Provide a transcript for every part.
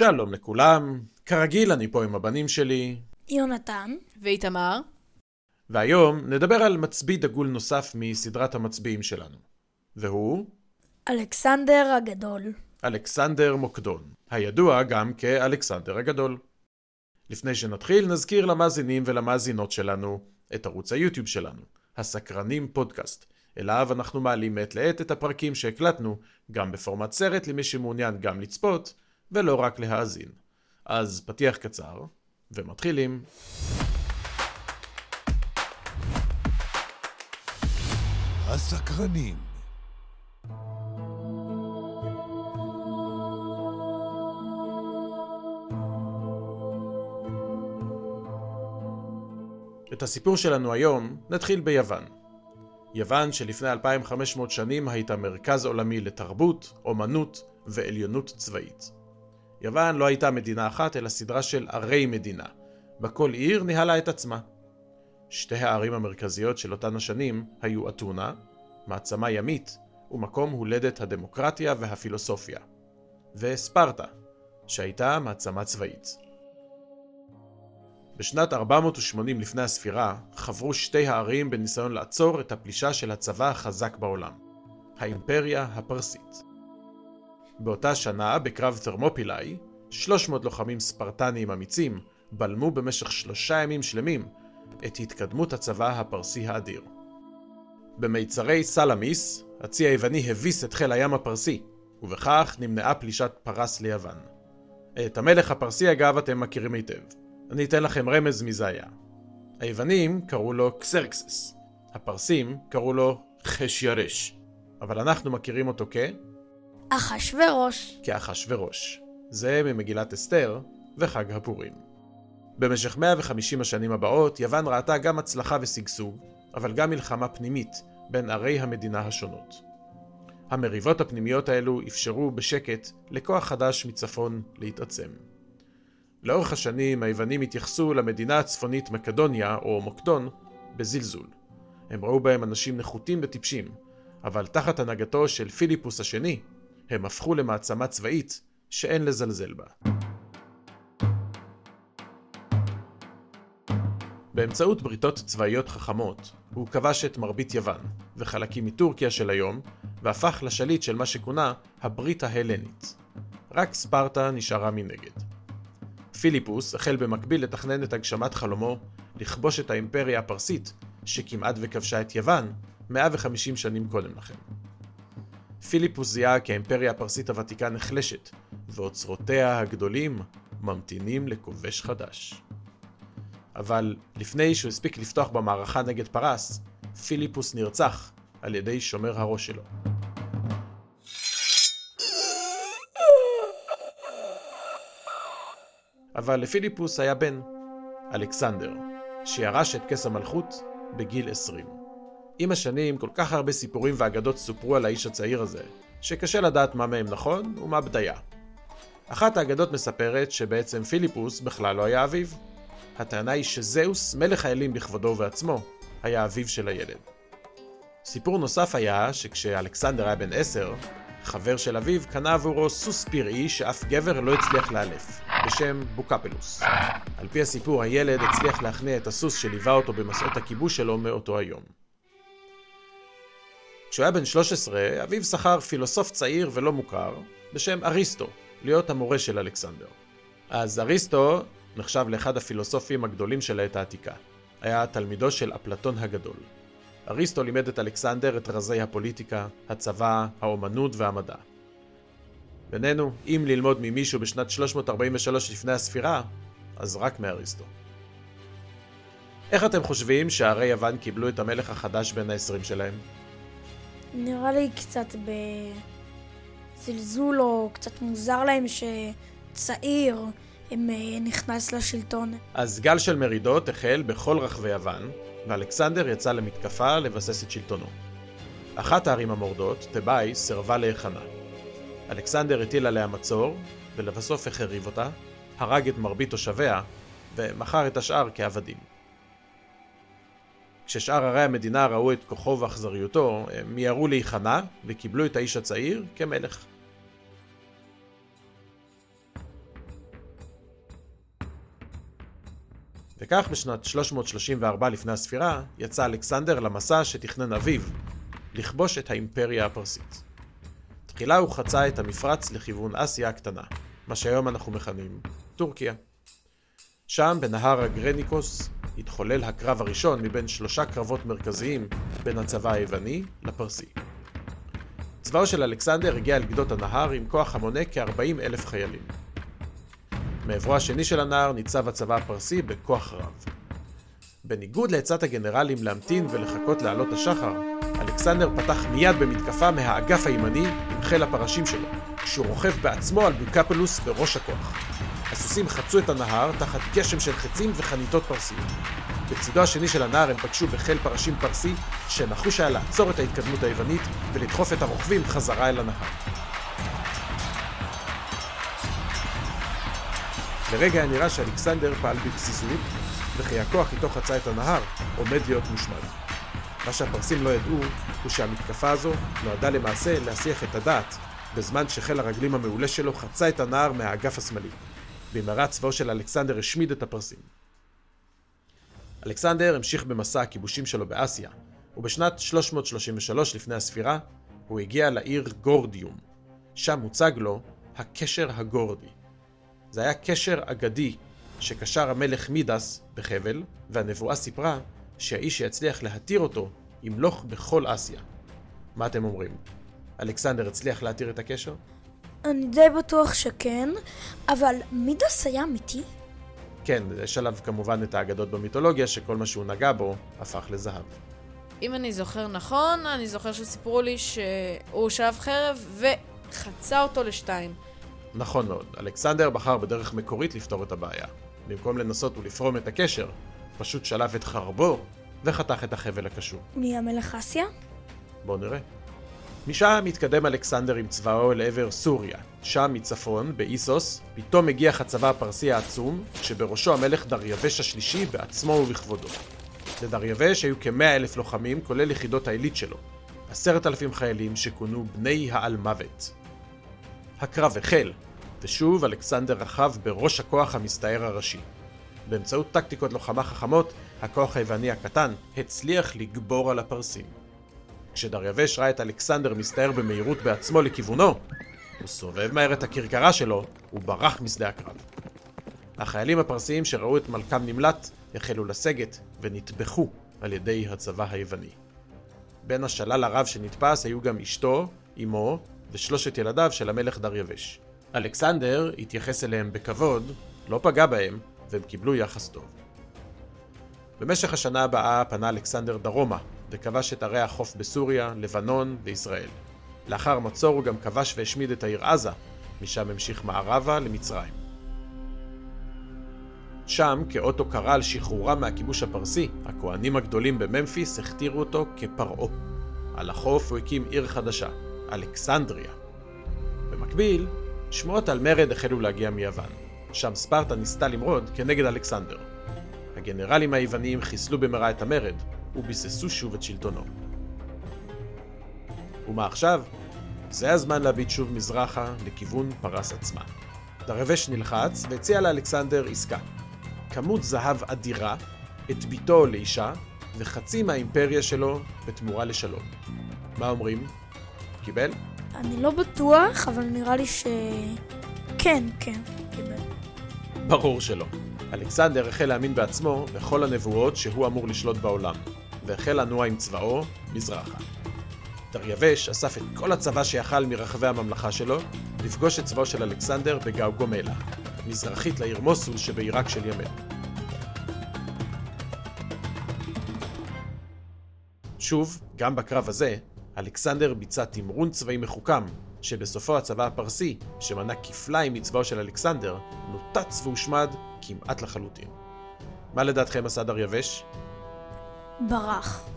שלום לכולם, כרגיל אני פה עם הבנים שלי, יונתן, ואיתמר, והיום נדבר על מצביא דגול נוסף מסדרת המצביעים שלנו. והוא אלכסנדר הגדול. אלכסנדר מוקדון, הידוע גם כאלכסנדר הגדול. לפני שנתחיל, נזכיר למאזינים ולמאזינות שלנו את ערוץ היוטיוב שלנו, הסקרנים פודקאסט, אליו אנחנו מעלים מעת לעת את הפרקים שהקלטנו, גם בפורמט סרט למי שמעוניין גם לצפות, ולא רק להאזין. אז פתיח קצר, ומתחילים. הסקרנים. את הסיפור שלנו היום נתחיל ביוון. יוון שלפני 2500 שנים הייתה מרכז עולמי לתרבות, אומנות ועליונות צבאית. יוון לא הייתה מדינה אחת אלא סדרה של ערי מדינה, בה כל עיר ניהלה את עצמה. שתי הערים המרכזיות של אותן השנים היו אתונה, מעצמה ימית ומקום הולדת הדמוקרטיה והפילוסופיה, וספרטה, שהייתה מעצמה צבאית. בשנת 480 לפני הספירה חברו שתי הערים בניסיון לעצור את הפלישה של הצבא החזק בעולם, האימפריה הפרסית. באותה שנה, בקרב תרמופילאי, 300 לוחמים ספרטניים אמיצים בלמו במשך שלושה ימים שלמים את התקדמות הצבא הפרסי האדיר. במיצרי סלאמיס, הצי היווני הביס את חיל הים הפרסי, ובכך נמנעה פלישת פרס ליוון. את המלך הפרסי אגב אתם מכירים היטב. אני אתן לכם רמז מי זה היה. היוונים קראו לו קסרקסס, הפרסים קראו לו חשירש, אבל אנחנו מכירים אותו כ... אחשורוש. כאחשורוש. זה ממגילת אסתר וחג הפורים. במשך 150 השנים הבאות, יוון ראתה גם הצלחה ושגשוג, אבל גם מלחמה פנימית בין ערי המדינה השונות. המריבות הפנימיות האלו אפשרו בשקט לכוח חדש מצפון להתעצם. לאורך השנים היוונים התייחסו למדינה הצפונית מקדוניה או מוקדון בזלזול. הם ראו בהם אנשים נחותים וטיפשים, אבל תחת הנהגתו של פיליפוס השני, הם הפכו למעצמה צבאית שאין לזלזל בה. באמצעות בריתות צבאיות חכמות, הוא כבש את מרבית יוון, וחלקים מטורקיה של היום, והפך לשליט של מה שכונה הברית ההלנית. רק ספרטה נשארה מנגד. פיליפוס החל במקביל לתכנן את הגשמת חלומו לכבוש את האימפריה הפרסית, שכמעט וכבשה את יוון, 150 שנים קודם לכן. פיליפוס זיהה כי האימפריה הפרסית הוותיקה נחלשת, ואוצרותיה הגדולים ממתינים לכובש חדש. אבל לפני שהוא הספיק לפתוח במערכה נגד פרס, פיליפוס נרצח על ידי שומר הראש שלו. אבל לפיליפוס היה בן, אלכסנדר, שירש את כס המלכות בגיל 20. עם השנים כל כך הרבה סיפורים ואגדות סופרו על האיש הצעיר הזה, שקשה לדעת מה מהם נכון ומה בדיה. אחת האגדות מספרת שבעצם פיליפוס בכלל לא היה אביו. הטענה היא שזהוס, מלך האלים בכבודו ובעצמו, היה אביו של הילד. סיפור נוסף היה שכשאלכסנדר היה בן עשר, חבר של אביו קנה עבורו סוס פראי שאף גבר לא הצליח לאלף, בשם בוקפלוס. על פי הסיפור, הילד הצליח להכניע את הסוס שליווה אותו במסעות הכיבוש שלו מאותו היום. כשהוא היה בן 13, אביו שכר פילוסוף צעיר ולא מוכר, בשם אריסטו, להיות המורה של אלכסנדר. אז אריסטו נחשב לאחד הפילוסופים הגדולים של העת העתיקה. היה תלמידו של אפלטון הגדול. אריסטו לימד את אלכסנדר את רזי הפוליטיקה, הצבא, האומנות והמדע. בינינו, אם ללמוד ממישהו בשנת 343 לפני הספירה, אז רק מאריסטו. איך אתם חושבים שערי יוון קיבלו את המלך החדש בין ה-20 שלהם? נראה לי קצת בזלזול או קצת מוזר להם שצעיר הם אה, נכנס לשלטון. אז גל של מרידות החל בכל רחבי יוון, ואלכסנדר יצא למתקפה לבסס את שלטונו. אחת הערים המורדות, תבאי, סירבה להיכנע. אלכסנדר הטיל עליה מצור, ולבסוף החריב אותה, הרג את מרבית תושביה, ומכר את השאר כעבדים. כששאר ערי המדינה ראו את כוחו ואכזריותו, הם מיהרו להיכנע וקיבלו את האיש הצעיר כמלך. וכך בשנת 334 לפני הספירה, יצא אלכסנדר למסע שתכנן אביו, לכבוש את האימפריה הפרסית. תחילה הוא חצה את המפרץ לכיוון אסיה הקטנה, מה שהיום אנחנו מכנים טורקיה. שם, בנהר הגרניקוס, התחולל הקרב הראשון מבין שלושה קרבות מרכזיים בין הצבא היווני לפרסי. צבאו של אלכסנדר הגיע אל גדות הנהר עם כוח המונה כ-40 אלף חיילים. מעברו השני של הנהר ניצב הצבא הפרסי בכוח רב. בניגוד לעצת הגנרלים להמתין ולחכות לעלות השחר, אלכסנדר פתח מיד במתקפה מהאגף הימני עם חיל הפרשים שלו, כשהוא רוכב בעצמו על בוקפלוס בראש הכוח. הסוסים חצו את הנהר תחת גשם של חצים וחניתות פרסיות. בצידו השני של הנהר הם פגשו בחיל פרשים פרסי, שנחוש היה לעצור את ההתקדמות היוונית ולדחוף את הרוכבים חזרה אל הנהר. לרגע היה נראה שאלכסנדר פעל בפזיזות, וכי הכוח איתו חצה את הנהר עומד להיות מושמד. מה שהפרסים לא ידעו, הוא שהמתקפה הזו נועדה למעשה להסיח את הדעת, בזמן שחיל הרגלים המעולה שלו חצה את הנהר מהאגף השמאלי. במהרה צבאו של אלכסנדר השמיד את הפרסים. אלכסנדר המשיך במסע הכיבושים שלו באסיה, ובשנת 333 לפני הספירה, הוא הגיע לעיר גורדיום. שם הוצג לו הקשר הגורדי. זה היה קשר אגדי שקשר המלך מידס בחבל, והנבואה סיפרה שהאיש שיצליח להתיר אותו ימלוך בכל אסיה. מה אתם אומרים? אלכסנדר הצליח להתיר את הקשר? אני די בטוח שכן, אבל מידס היה אמיתי? כן, יש עליו כמובן את האגדות במיתולוגיה שכל מה שהוא נגע בו הפך לזהב. אם אני זוכר נכון, אני זוכר שסיפרו לי שהוא שאב חרב וחצה אותו לשתיים. נכון מאוד, אלכסנדר בחר בדרך מקורית לפתור את הבעיה. במקום לנסות ולפרום את הקשר, פשוט שלף את חרבו וחתך את החבל הקשור. מי המלך אסיה? בואו נראה. משם מתקדם אלכסנדר עם צבאו לעבר סוריה. שם מצפון, באיסוס, פתאום מגיח הצבא הפרסי העצום, שבראשו המלך דריווש השלישי בעצמו ובכבודו. לדריווש היו כמאה אלף לוחמים, כולל יחידות העילית שלו. עשרת אלפים חיילים שכונו בני העל מוות. הקרב החל, ושוב אלכסנדר רכב בראש הכוח המסתער הראשי. באמצעות טקטיקות לוחמה חכמות, הכוח היווני הקטן הצליח לגבור על הפרסים. כשדריווש ראה את אלכסנדר מסתער במהירות בעצמו לכיוונו, הוא סובב מהר את הכרכרה שלו וברח משדה הקרב. החיילים הפרסיים שראו את מלכם נמלט החלו לסגת ונטבחו על ידי הצבא היווני. בין השלל הרב שנתפס היו גם אשתו, אמו ושלושת ילדיו של המלך דריווש. אלכסנדר התייחס אליהם בכבוד, לא פגע בהם, והם קיבלו יחס טוב. במשך השנה הבאה פנה אלכסנדר דרומה, וכבש את ערי החוף בסוריה, לבנון וישראל. לאחר מצור הוא גם כבש והשמיד את העיר עזה, משם המשיך מערבה למצרים. שם, כאות הוקרה על שחרורם מהכיבוש הפרסי, הכהנים הגדולים בממפיס הכתירו אותו כפרעה. על החוף הוא הקים עיר חדשה, אלכסנדריה. במקביל, שמועות על מרד החלו להגיע מיוון. שם ספרטה ניסתה למרוד כנגד אלכסנדר. הגנרלים היווניים חיסלו במהרה את המרד, וביססו שוב את שלטונו. ומה עכשיו? זה הזמן להביט שוב מזרחה לכיוון פרס עצמה. דרווש נלחץ והציע לאלכסנדר עסקה. כמות זהב אדירה, את ביתו לאישה, וחצי מהאימפריה שלו בתמורה לשלום. מה אומרים? קיבל? אני לא בטוח, אבל נראה לי ש... כן, כן, קיבל. ברור שלא. אלכסנדר החל להאמין בעצמו בכל הנבואות שהוא אמור לשלוט בעולם, והחל לנוע עם צבאו מזרחה. דריווש אסף את כל הצבא שיכל מרחבי הממלכה שלו לפגוש את צבאו של אלכסנדר בגאוגומלה, מזרחית לעיר מוסול שבעיראק של ימינו. שוב, גם בקרב הזה, אלכסנדר ביצע תמרון צבאי מחוכם, שבסופו הצבא הפרסי, שמנה כפליים מצבאו של אלכסנדר, נותץ והושמד כמעט לחלוטין. מה לדעתכם עשה דריווש? ברח.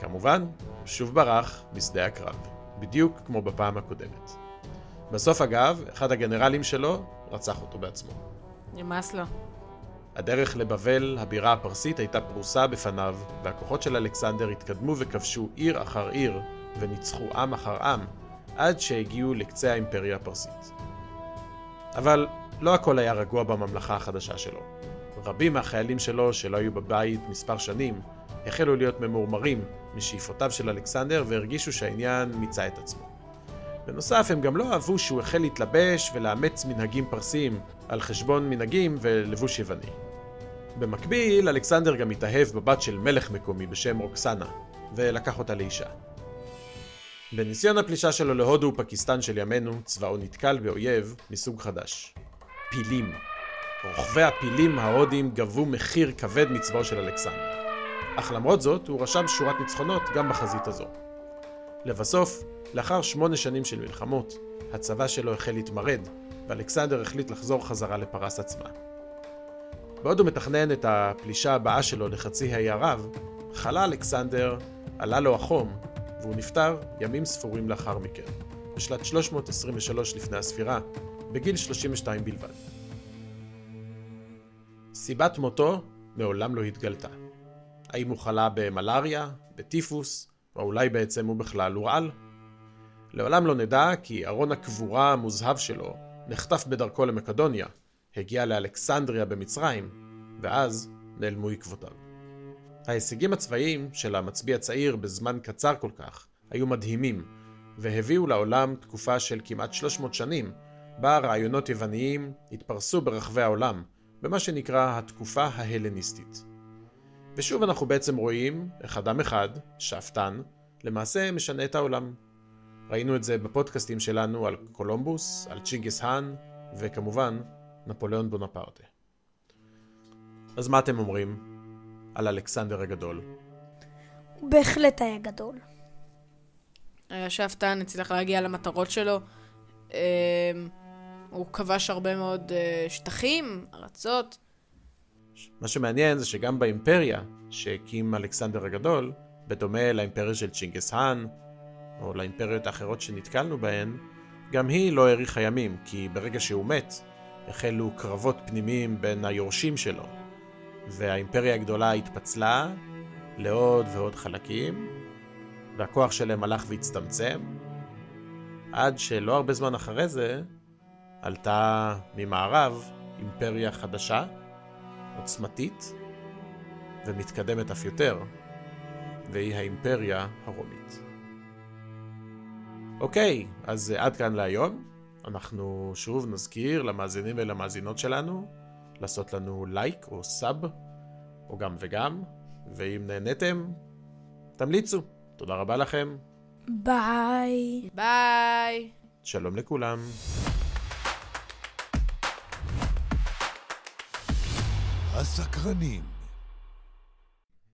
כמובן, שוב ברח בשדה הקרב, בדיוק כמו בפעם הקודמת. בסוף אגב, אחד הגנרלים שלו רצח אותו בעצמו. נמאס לו. הדרך לבבל, הבירה הפרסית, הייתה פרוסה בפניו, והכוחות של אלכסנדר התקדמו וכבשו עיר אחר עיר, וניצחו עם אחר עם, עד שהגיעו לקצה האימפריה הפרסית. אבל לא הכל היה רגוע בממלכה החדשה שלו. רבים מהחיילים שלו, שלא היו בבית מספר שנים, החלו להיות ממורמרים משאיפותיו של אלכסנדר והרגישו שהעניין מיצה את עצמו. בנוסף, הם גם לא אהבו שהוא החל להתלבש ולאמץ מנהגים פרסיים על חשבון מנהגים ולבוש יווני. במקביל, אלכסנדר גם התאהב בבת של מלך מקומי בשם רוקסנה, ולקח אותה לאישה. בניסיון הפלישה שלו להודו ופקיסטן של ימינו, צבאו נתקל באויב מסוג חדש. פילים. רוכבי הפילים ההודים גבו מחיר כבד מצבאו של אלכסנדר. אך למרות זאת, הוא רשם שורת ניצחונות גם בחזית הזו. לבסוף, לאחר שמונה שנים של מלחמות, הצבא שלו החל להתמרד, ואלכסנדר החליט לחזור חזרה לפרס עצמה. בעוד הוא מתכנן את הפלישה הבאה שלו לחצי האי ערב, חלה אלכסנדר, עלה לו החום, והוא נפטר ימים ספורים לאחר מכן, בשנת 323 לפני הספירה, בגיל 32 בלבד. סיבת מותו מעולם לא התגלתה. האם הוא חלה במלאריה, בטיפוס, או אולי בעצם הוא בכלל הורעל? לעולם לא נדע כי ארון הקבורה המוזהב שלו נחטף בדרכו למקדוניה, הגיע לאלכסנדריה במצרים, ואז נעלמו עקבותיו. ההישגים הצבאיים של המצביא הצעיר בזמן קצר כל כך היו מדהימים, והביאו לעולם תקופה של כמעט 300 שנים, בה רעיונות יווניים התפרסו ברחבי העולם, במה שנקרא התקופה ההלניסטית. ושוב אנחנו בעצם רואים איך אדם אחד, שאפתן, למעשה משנה את העולם. ראינו את זה בפודקאסטים שלנו על קולומבוס, על צ'ינגיס האן, וכמובן, נפוליאון בונפרטה. אז מה אתם אומרים על אלכסנדר הגדול? הוא בהחלט היה גדול. היה שאפתן הצליח להגיע למטרות שלו. אמ, הוא כבש הרבה מאוד אה, שטחים, ארצות. מה שמעניין זה שגם באימפריה שהקים אלכסנדר הגדול, בדומה לאימפריה של צ'ינגס האן, או לאימפריות האחרות שנתקלנו בהן, גם היא לא האריכה ימים, כי ברגע שהוא מת, החלו קרבות פנימיים בין היורשים שלו, והאימפריה הגדולה התפצלה לעוד ועוד חלקים, והכוח שלהם הלך והצטמצם, עד שלא הרבה זמן אחרי זה, עלתה ממערב אימפריה חדשה, עוצמתית, ומתקדמת אף יותר, והיא האימפריה הרומית. אוקיי, אז עד כאן להיום. אנחנו שוב נזכיר למאזינים ולמאזינות שלנו לעשות לנו לייק או סאב, או גם וגם, ואם נהניתם, תמליצו. תודה רבה לכם. ביי. ביי. שלום לכולם. הסקרנים